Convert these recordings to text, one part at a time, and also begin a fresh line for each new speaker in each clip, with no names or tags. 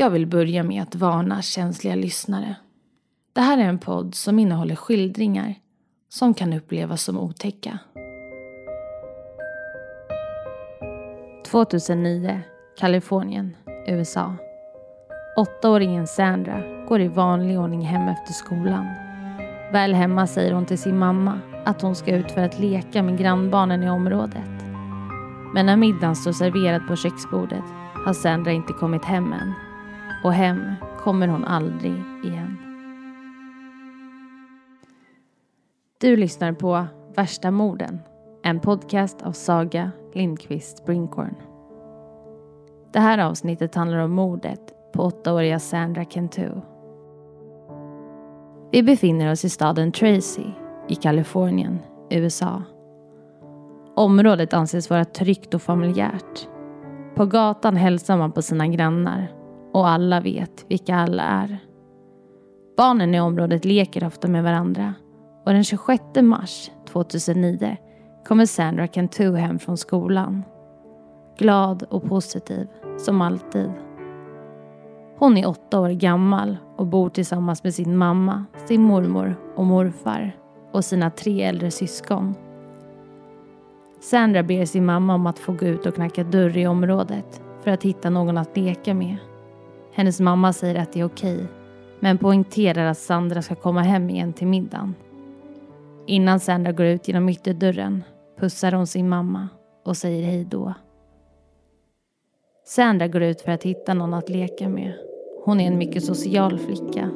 Jag vill börja med att varna känsliga lyssnare. Det här är en podd som innehåller skildringar som kan upplevas som otäcka. 2009, Kalifornien, USA. Åttaåringen Sandra går i vanlig ordning hem efter skolan. Väl hemma säger hon till sin mamma att hon ska ut för att leka med grannbarnen i området. Men när middagen står serverad på köksbordet har Sandra inte kommit hem än. Och hem kommer hon aldrig igen. Du lyssnar på Värsta morden, en podcast av Saga Lindqvist Brinkhorn. Det här avsnittet handlar om mordet på åttaåriga Sandra Cantu. Vi befinner oss i staden Tracy i Kalifornien, USA. Området anses vara tryggt och familjärt. På gatan hälsar man på sina grannar och alla vet vilka alla är. Barnen i området leker ofta med varandra och den 26 mars 2009 kommer Sandra Cantu hem från skolan. Glad och positiv, som alltid. Hon är åtta år gammal och bor tillsammans med sin mamma, sin mormor och morfar och sina tre äldre syskon. Sandra ber sin mamma om att få gå ut och knacka dörr i området för att hitta någon att leka med. Hennes mamma säger att det är okej men poängterar att Sandra ska komma hem igen till middagen. Innan Sandra går ut genom ytterdörren pussar hon sin mamma och säger hej då. Sandra går ut för att hitta någon att leka med. Hon är en mycket social flicka.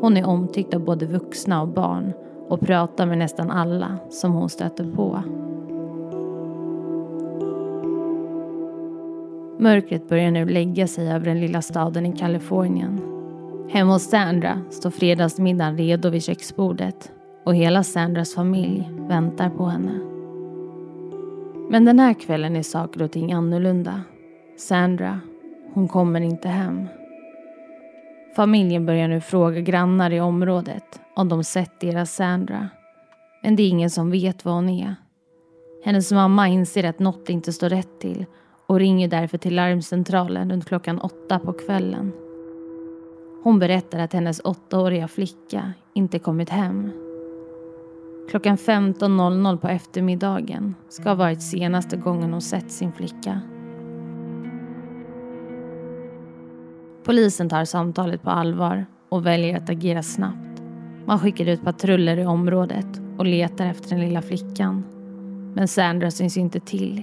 Hon är omtyckt av både vuxna och barn och pratar med nästan alla som hon stöter på. Mörkret börjar nu lägga sig över den lilla staden i Kalifornien. Hemma hos Sandra står fredagsmiddagen redo vid köksbordet och hela Sandras familj väntar på henne. Men den här kvällen är saker och ting annorlunda. Sandra, hon kommer inte hem. Familjen börjar nu fråga grannar i området om de sett deras Sandra. Men det är ingen som vet var hon är. Hennes mamma inser att något inte står rätt till och ringer därför till larmcentralen runt klockan åtta på kvällen. Hon berättar att hennes åttaåriga flicka inte kommit hem. Klockan 15.00 på eftermiddagen ska ha varit senaste gången hon sett sin flicka. Polisen tar samtalet på allvar och väljer att agera snabbt. Man skickar ut patruller i området och letar efter den lilla flickan. Men Sandra syns inte till.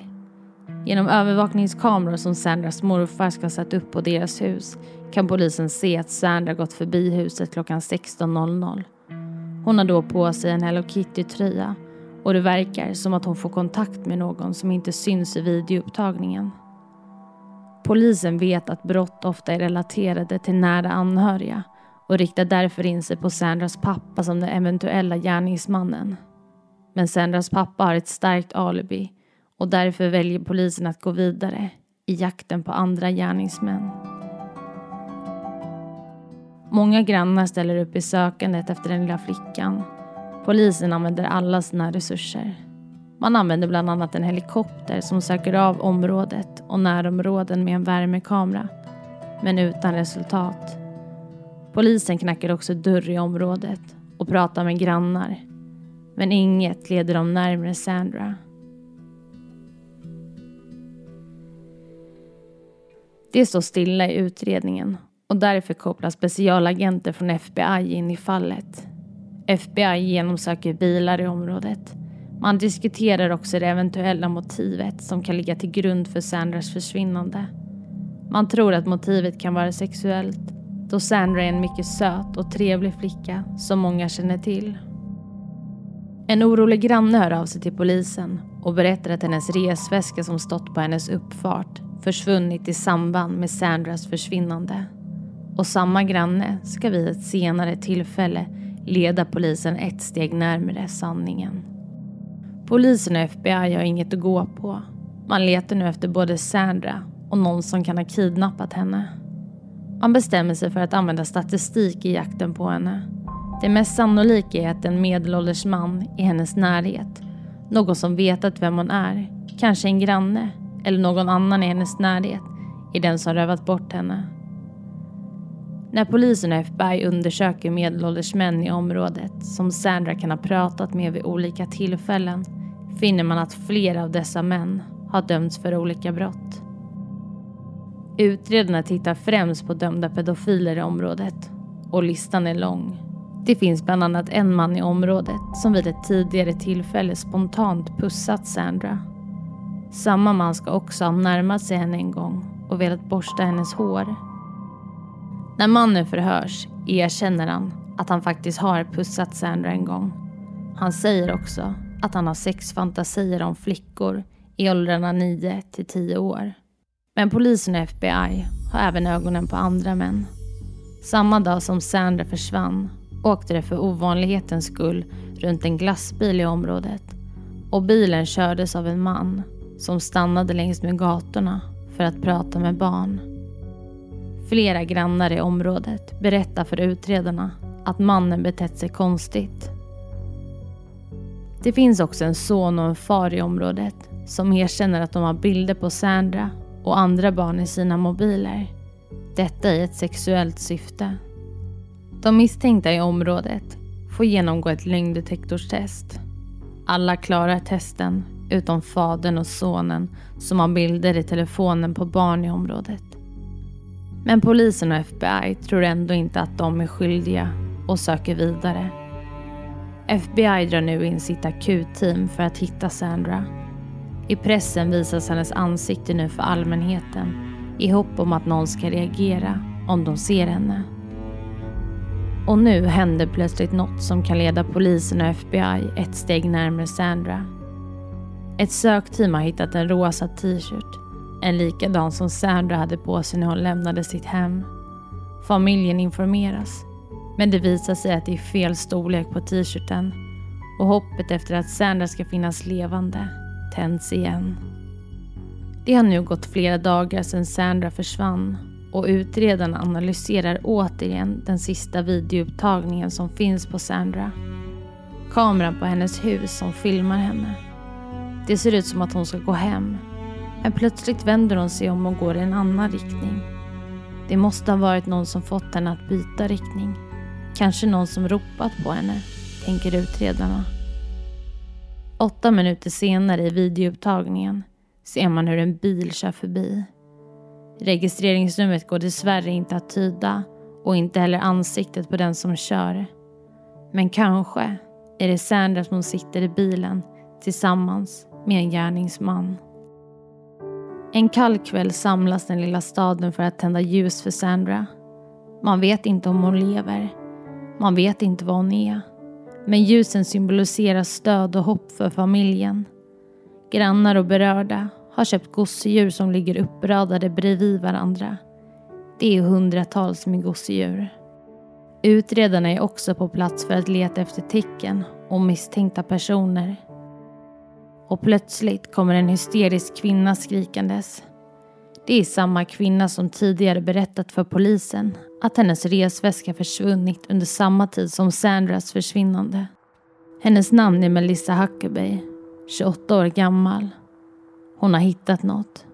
Genom övervakningskameror som Sandras morfar ska ha satt upp på deras hus kan polisen se att Sandra gått förbi huset klockan 16.00. Hon har då på sig en Hello Kitty-tröja och det verkar som att hon får kontakt med någon som inte syns i videoupptagningen. Polisen vet att brott ofta är relaterade till nära anhöriga och riktar därför in sig på Sandras pappa som den eventuella gärningsmannen. Men Sandras pappa har ett starkt alibi och därför väljer polisen att gå vidare i jakten på andra gärningsmän. Många grannar ställer upp i sökandet efter den lilla flickan. Polisen använder alla sina resurser. Man använder bland annat en helikopter som söker av området och närområden med en värmekamera. Men utan resultat. Polisen knackar också dörr i området och pratar med grannar. Men inget leder dem närmare Sandra. Det står stilla i utredningen och därför kopplas specialagenter från FBI in i fallet. FBI genomsöker bilar i området. Man diskuterar också det eventuella motivet som kan ligga till grund för Sandras försvinnande. Man tror att motivet kan vara sexuellt då Sandra är en mycket söt och trevlig flicka som många känner till. En orolig granne hör av sig till polisen och berättar att hennes resväska som stått på hennes uppfart försvunnit i samband med Sandras försvinnande. Och samma granne ska vid ett senare tillfälle leda polisen ett steg närmare sanningen. Polisen och FBI har inget att gå på. Man letar nu efter både Sandra och någon som kan ha kidnappat henne. Man bestämmer sig för att använda statistik i jakten på henne. Det mest sannolika är att en medelålders man i hennes närhet, någon som vetat vem hon är, kanske en granne eller någon annan i hennes närhet, är den som rövat bort henne. När polisen och FBI undersöker medelålders män i området som Sandra kan ha pratat med vid olika tillfällen finner man att flera av dessa män har dömts för olika brott. Utredarna tittar främst på dömda pedofiler i området och listan är lång. Det finns bland annat en man i området som vid ett tidigare tillfälle spontant pussat Sandra. Samma man ska också ha närmat sig henne en gång och velat borsta hennes hår. När mannen förhörs erkänner han att han faktiskt har pussat Sandra en gång. Han säger också att han har sexfantasier om flickor i åldrarna 9 till 10 år. Men polisen och FBI har även ögonen på andra män. Samma dag som Sandra försvann åkte det för ovanlighetens skull runt en glassbil i området och bilen kördes av en man som stannade längs med gatorna för att prata med barn. Flera grannar i området berättar för utredarna att mannen betett sig konstigt. Det finns också en son och en far i området som erkänner att de har bilder på Sandra och andra barn i sina mobiler. Detta i ett sexuellt syfte. De misstänkta i området får genomgå ett lögndetektorstest. Alla klarar testen utom fadern och sonen som har bilder i telefonen på barn i området. Men polisen och FBI tror ändå inte att de är skyldiga och söker vidare. FBI drar nu in sitt akutteam för att hitta Sandra. I pressen visas hennes ansikte nu för allmänheten i hopp om att någon ska reagera om de ser henne. Och nu händer plötsligt något som kan leda polisen och FBI ett steg närmare Sandra. Ett sökteam har hittat en rosa t-shirt, en likadan som Sandra hade på sig när hon lämnade sitt hem. Familjen informeras, men det visar sig att det är fel storlek på t-shirten och hoppet efter att Sandra ska finnas levande tänds igen. Det har nu gått flera dagar sedan Sandra försvann och utredarna analyserar återigen den sista videoupptagningen som finns på Sandra. Kameran på hennes hus som filmar henne. Det ser ut som att hon ska gå hem. Men plötsligt vänder hon sig om och går i en annan riktning. Det måste ha varit någon som fått henne att byta riktning. Kanske någon som ropat på henne, tänker utredarna. Åtta minuter senare i videoupptagningen ser man hur en bil kör förbi. Registreringsnumret går dessvärre inte att tyda och inte heller ansiktet på den som kör. Men kanske är det Sandra som sitter i bilen tillsammans med en gärningsman. En kall kväll samlas den lilla staden för att tända ljus för Sandra. Man vet inte om hon lever. Man vet inte var hon är. Men ljusen symboliserar stöd och hopp för familjen. Grannar och berörda har köpt gosedjur som ligger uppradade bredvid varandra. Det är hundratals med gosedjur. Utredarna är också på plats för att leta efter tecken och misstänkta personer. Och plötsligt kommer en hysterisk kvinna skrikandes. Det är samma kvinna som tidigare berättat för polisen att hennes resväska försvunnit under samma tid som Sandras försvinnande. Hennes namn är Melissa Huckabee, 28 år gammal. Hon har hittat något.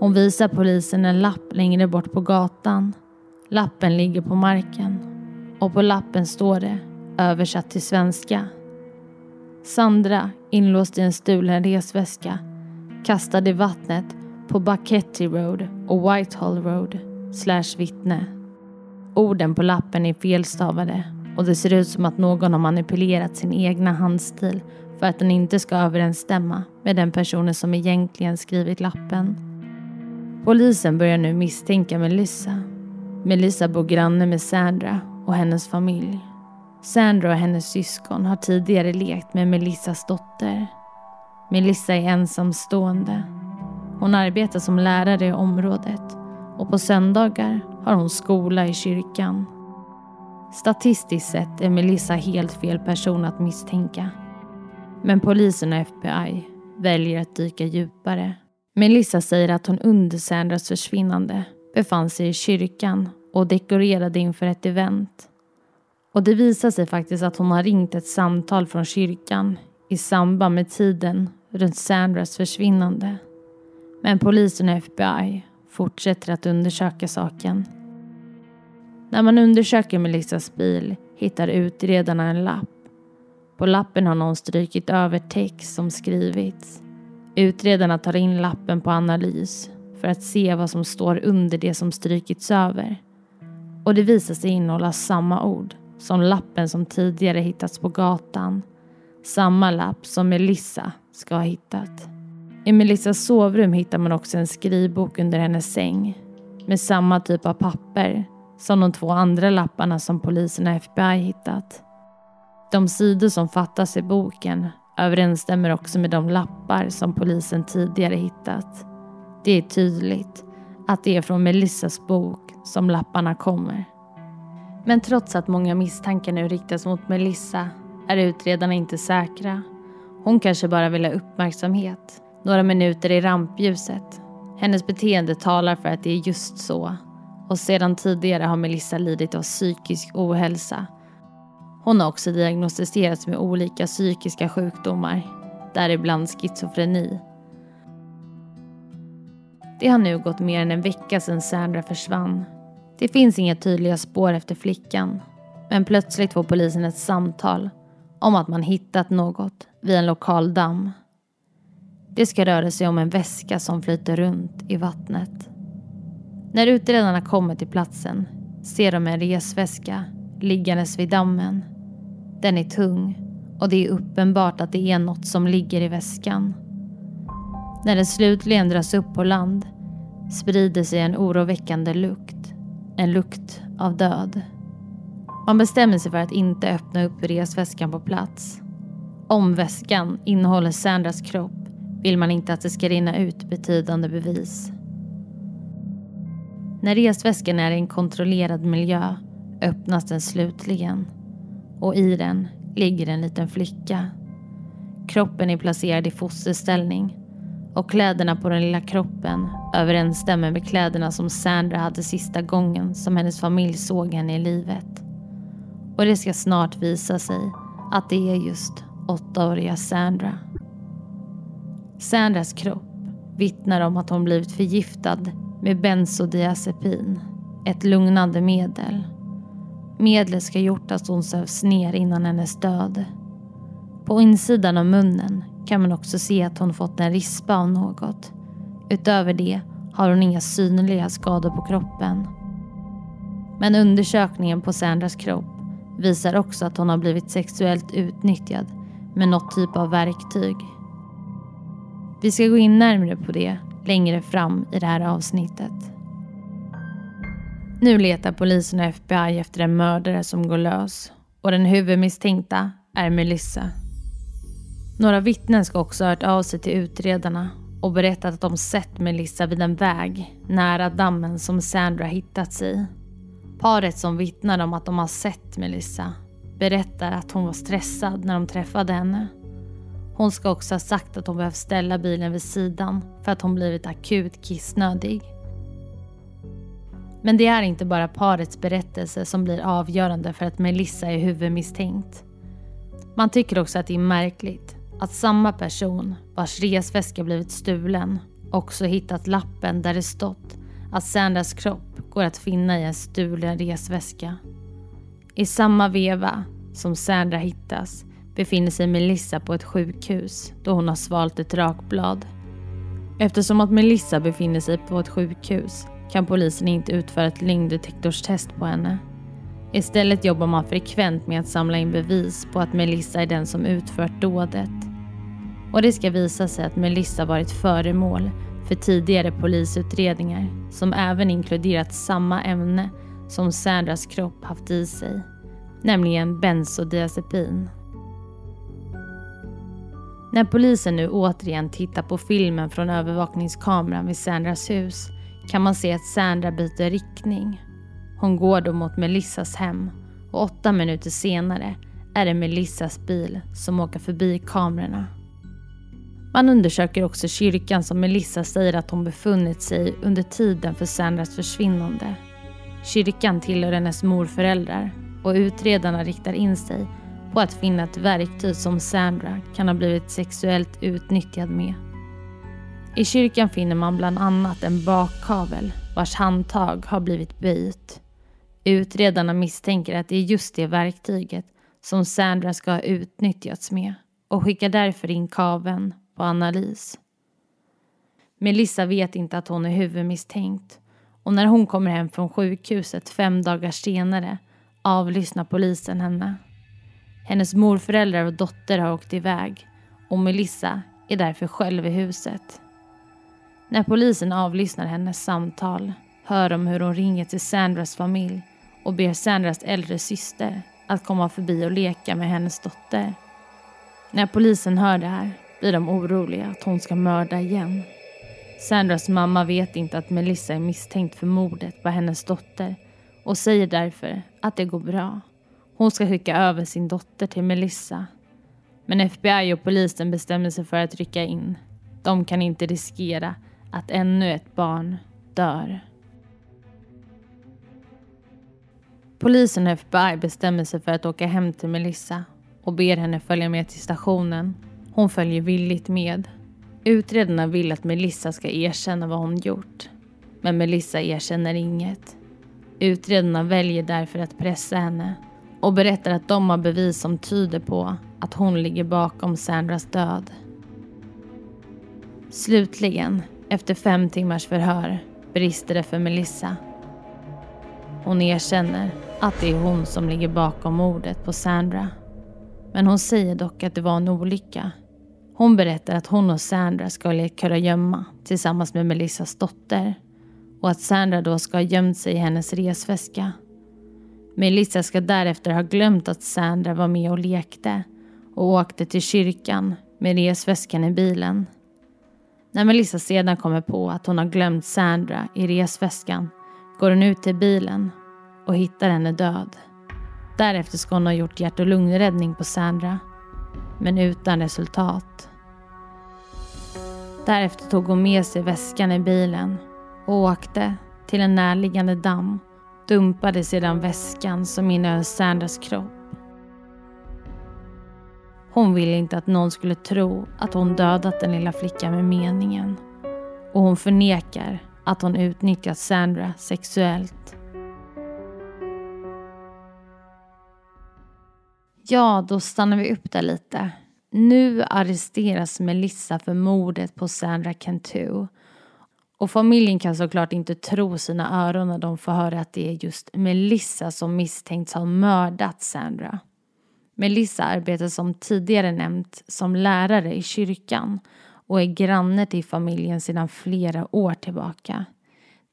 Hon visar polisen en lapp längre bort på gatan. Lappen ligger på marken och på lappen står det, översatt till svenska. Sandra, inlåst i en stulen resväska, kastad i vattnet på Bucketty Road och Whitehall Road slash vittne. Orden på lappen är felstavade och det ser ut som att någon har manipulerat sin egna handstil för att den inte ska överensstämma med den personen som egentligen skrivit lappen. Polisen börjar nu misstänka Melissa. Melissa bor granne med Sandra och hennes familj. Sandra och hennes syskon har tidigare lekt med Melissas dotter. Melissa är ensamstående. Hon arbetar som lärare i området och på söndagar har hon skola i kyrkan. Statistiskt sett är Melissa helt fel person att misstänka. Men polisen och FBI väljer att dyka djupare. Melissa säger att hon under Sandras försvinnande befann sig i kyrkan och dekorerade inför ett event. Och det visar sig faktiskt att hon har ringt ett samtal från kyrkan i samband med tiden runt Sandras försvinnande. Men polisen och FBI fortsätter att undersöka saken. När man undersöker Melissas bil hittar utredarna en lapp. På lappen har någon strykit över text som skrivits. Utredarna tar in lappen på analys för att se vad som står under det som strykits över. Och det visar sig innehålla samma ord som lappen som tidigare hittats på gatan. Samma lapp som Melissa ska ha hittat. I Melissas sovrum hittar man också en skrivbok under hennes säng med samma typ av papper som de två andra lapparna som polisen och FBI hittat. De sidor som fattas i boken överensstämmer också med de lappar som polisen tidigare hittat. Det är tydligt att det är från Melissas bok som lapparna kommer. Men trots att många misstankar nu riktas mot Melissa är utredarna inte säkra. Hon kanske bara vill ha uppmärksamhet, några minuter i rampljuset. Hennes beteende talar för att det är just så. Och sedan tidigare har Melissa lidit av psykisk ohälsa. Hon har också diagnostiserats med olika psykiska sjukdomar, däribland schizofreni. Det har nu gått mer än en vecka sedan Sandra försvann. Det finns inga tydliga spår efter flickan. Men plötsligt får polisen ett samtal om att man hittat något vid en lokal damm. Det ska röra sig om en väska som flyter runt i vattnet. När utredarna kommer till platsen ser de en resväska liggandes vid dammen. Den är tung och det är uppenbart att det är något som ligger i väskan. När den slutligen dras upp på land sprider sig en oroväckande lukt. En lukt av död. Man bestämmer sig för att inte öppna upp resväskan på plats. Om väskan innehåller Sandras kropp vill man inte att det ska rinna ut betydande bevis. När resväskan är i en kontrollerad miljö öppnas den slutligen och i den ligger en liten flicka. Kroppen är placerad i fosterställning och kläderna på den lilla kroppen överensstämmer med kläderna som Sandra hade sista gången som hennes familj såg henne i livet. Och det ska snart visa sig att det är just åttaåriga Sandra. Sandras kropp vittnar om att hon blivit förgiftad med bensodiazepin, ett lugnande medel. Medlet ska gjort att hon sövs ner innan hennes död. På insidan av munnen kan man också se att hon fått en rispa av något. Utöver det har hon inga synliga skador på kroppen. Men undersökningen på Sandras kropp visar också att hon har blivit sexuellt utnyttjad med något typ av verktyg. Vi ska gå in närmare på det längre fram i det här avsnittet. Nu letar polisen och FBI efter en mördare som går lös och den huvudmisstänkta är Melissa. Några vittnen ska också ha hört av sig till utredarna och berättat att de sett Melissa vid en väg nära dammen som Sandra hittats i. Paret som vittnar om att de har sett Melissa berättar att hon var stressad när de träffade henne. Hon ska också ha sagt att hon behövt ställa bilen vid sidan för att hon blivit akut kissnödig. Men det är inte bara parets berättelse som blir avgörande för att Melissa är huvudmisstänkt. Man tycker också att det är märkligt att samma person vars resväska blivit stulen också hittat lappen där det stått att Sandras kropp går att finna i en stulen resväska. I samma veva som Sandra hittas befinner sig Melissa på ett sjukhus då hon har svalt ett rakblad. Eftersom att Melissa befinner sig på ett sjukhus kan polisen inte utföra ett lögndetektorstest på henne. Istället jobbar man frekvent med att samla in bevis på att Melissa är den som utfört dådet. Och det ska visa sig att Melissa varit föremål för tidigare polisutredningar som även inkluderat samma ämne som Sandras kropp haft i sig, nämligen bensodiazepin. När polisen nu återigen tittar på filmen från övervakningskameran vid Sandras hus kan man se att Sandra byter riktning. Hon går då mot Melissas hem och åtta minuter senare är det Melissas bil som åker förbi kamerorna. Man undersöker också kyrkan som Melissa säger att hon befunnit sig i under tiden för Sandras försvinnande. Kyrkan tillhör hennes morföräldrar och utredarna riktar in sig på att finna ett verktyg som Sandra kan ha blivit sexuellt utnyttjad med. I kyrkan finner man bland annat en bakkavel vars handtag har blivit böjt. Utredarna misstänker att det är just det verktyget som Sandra ska ha utnyttjats med och skickar därför in kaven på analys. Melissa vet inte att hon är huvudmisstänkt och när hon kommer hem från sjukhuset fem dagar senare avlyssnar polisen henne. Hennes morföräldrar och dotter har åkt iväg och Melissa är därför själv i huset. När polisen avlyssnar hennes samtal hör de hur hon ringer till Sandras familj och ber Sandras äldre syster att komma förbi och leka med hennes dotter. När polisen hör det här blir de oroliga att hon ska mörda igen. Sandras mamma vet inte att Melissa är misstänkt för mordet på hennes dotter och säger därför att det går bra. Hon ska skicka över sin dotter till Melissa. Men FBI och polisen bestämmer sig för att rycka in. De kan inte riskera att ännu ett barn dör. Polisen och FBI bestämmer sig för att åka hem till Melissa och ber henne följa med till stationen. Hon följer villigt med. Utredarna vill att Melissa ska erkänna vad hon gjort. Men Melissa erkänner inget. Utredarna väljer därför att pressa henne och berättar att de har bevis som tyder på att hon ligger bakom Sandras död. Slutligen, efter fem timmars förhör, brister det för Melissa. Hon erkänner att det är hon som ligger bakom mordet på Sandra. Men hon säger dock att det var en olycka. Hon berättar att hon och Sandra ska ha lekt gömma tillsammans med Melissas dotter och att Sandra då ska ha gömt sig i hennes resväska. Melissa ska därefter ha glömt att Sandra var med och lekte och åkte till kyrkan med resväskan i bilen. När Melissa sedan kommer på att hon har glömt Sandra i resväskan går hon ut till bilen och hittar henne död. Därefter ska hon ha gjort hjärt och lungräddning på Sandra, men utan resultat. Därefter tog hon med sig väskan i bilen och åkte till en närliggande damm dumpade sedan väskan som innehöll Sandras kropp. Hon ville inte att någon skulle tro att hon dödat den lilla flickan med meningen. Och hon förnekar att hon utnyttjat Sandra sexuellt. Ja, då stannar vi upp där lite. Nu arresteras Melissa för mordet på Sandra Cantu. Och familjen kan såklart inte tro sina öron när de får höra att det är just Melissa som misstänks ha mördat Sandra. Melissa arbetar som tidigare nämnt som lärare i kyrkan och är granne till familjen sedan flera år tillbaka.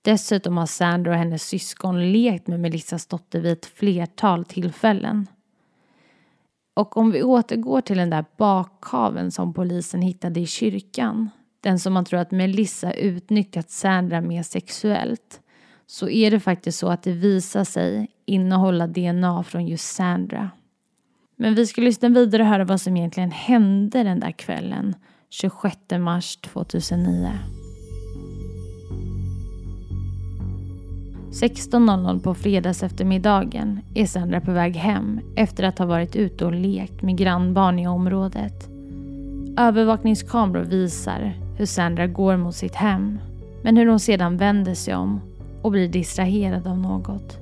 Dessutom har Sandra och hennes syskon lekt med Melissas dotter vid ett flertal tillfällen. Och om vi återgår till den där bakkaven som polisen hittade i kyrkan, den som man tror att Melissa utnyttjat Sandra mer sexuellt, så är det faktiskt så att det visar sig innehålla DNA från just Sandra. Men vi ska lyssna vidare och höra vad som egentligen hände den där kvällen 26 mars 2009. 16.00 på fredags eftermiddagen är Sandra på väg hem efter att ha varit ute och lekt med grannbarn i området. Övervakningskameror visar hur Sandra går mot sitt hem men hur hon sedan vänder sig om och blir distraherad av något.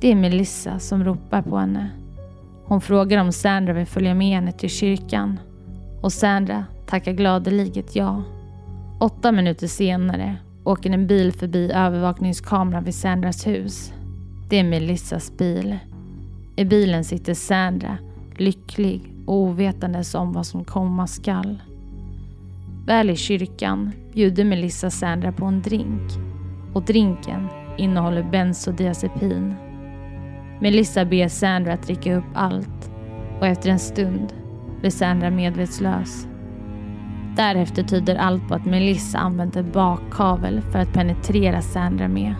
Det är Melissa som ropar på henne. Hon frågar om Sandra vill följa med henne till kyrkan och Sandra tackar gladeliget ja. Åtta minuter senare åker en bil förbi övervakningskameran vid Sandras hus. Det är Melissas bil. I bilen sitter Sandra, lycklig och ovetandes om vad som komma skall. Väl i kyrkan bjuder Melissa Sandra på en drink och drinken innehåller bensodiazepin. Melissa ber Sandra att dricka upp allt och efter en stund blir Sandra medvetslös. Därefter tyder allt på att Melissa använt en bakkavel för att penetrera Sandra med.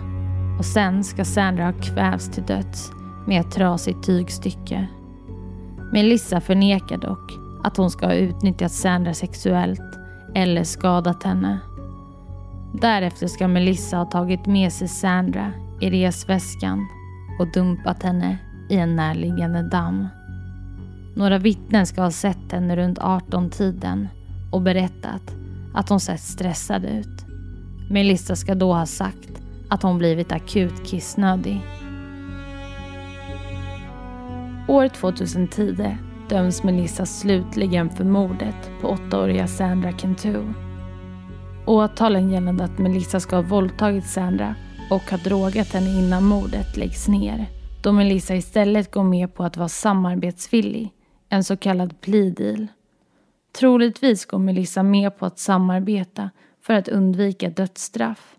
Och sen ska Sandra ha kvävts till döds med ett trasigt tygstycke. Melissa förnekar dock att hon ska ha utnyttjat Sandra sexuellt eller skadat henne. Därefter ska Melissa ha tagit med sig Sandra i resväskan och dumpat henne i en närliggande damm. Några vittnen ska ha sett henne runt 18-tiden och berättat att hon sett stressad ut. Melissa ska då ha sagt att hon blivit akut kissnödig. År 2010 döms Melissa slutligen för mordet på åttaåriga Sandra Kentu. Åtalen gällande att Melissa ska ha våldtagit Sandra och ha drogat henne innan mordet läggs ner då Melissa istället går med på att vara samarbetsvillig, en så kallad plea deal. Troligtvis går Melissa med på att samarbeta för att undvika dödsstraff.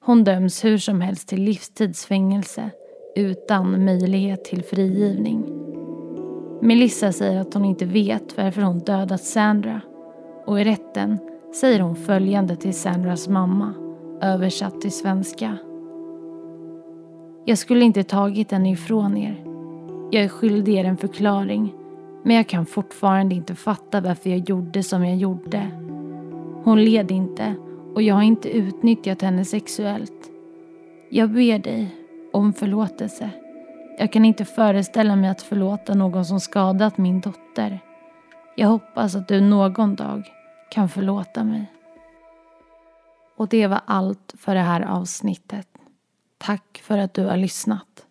Hon döms hur som helst till livstidsfängelse utan möjlighet till frigivning. Melissa säger att hon inte vet varför hon dödat Sandra och i rätten säger hon följande till Sandras mamma, översatt till svenska. Jag skulle inte tagit henne ifrån er. Jag är skyldig er en förklaring men jag kan fortfarande inte fatta varför jag gjorde som jag gjorde. Hon led inte och jag har inte utnyttjat henne sexuellt. Jag ber dig om förlåtelse. Jag kan inte föreställa mig att förlåta någon som skadat min dotter. Jag hoppas att du någon dag kan förlåta mig. Och det var allt för det här avsnittet. Tack för att du har lyssnat.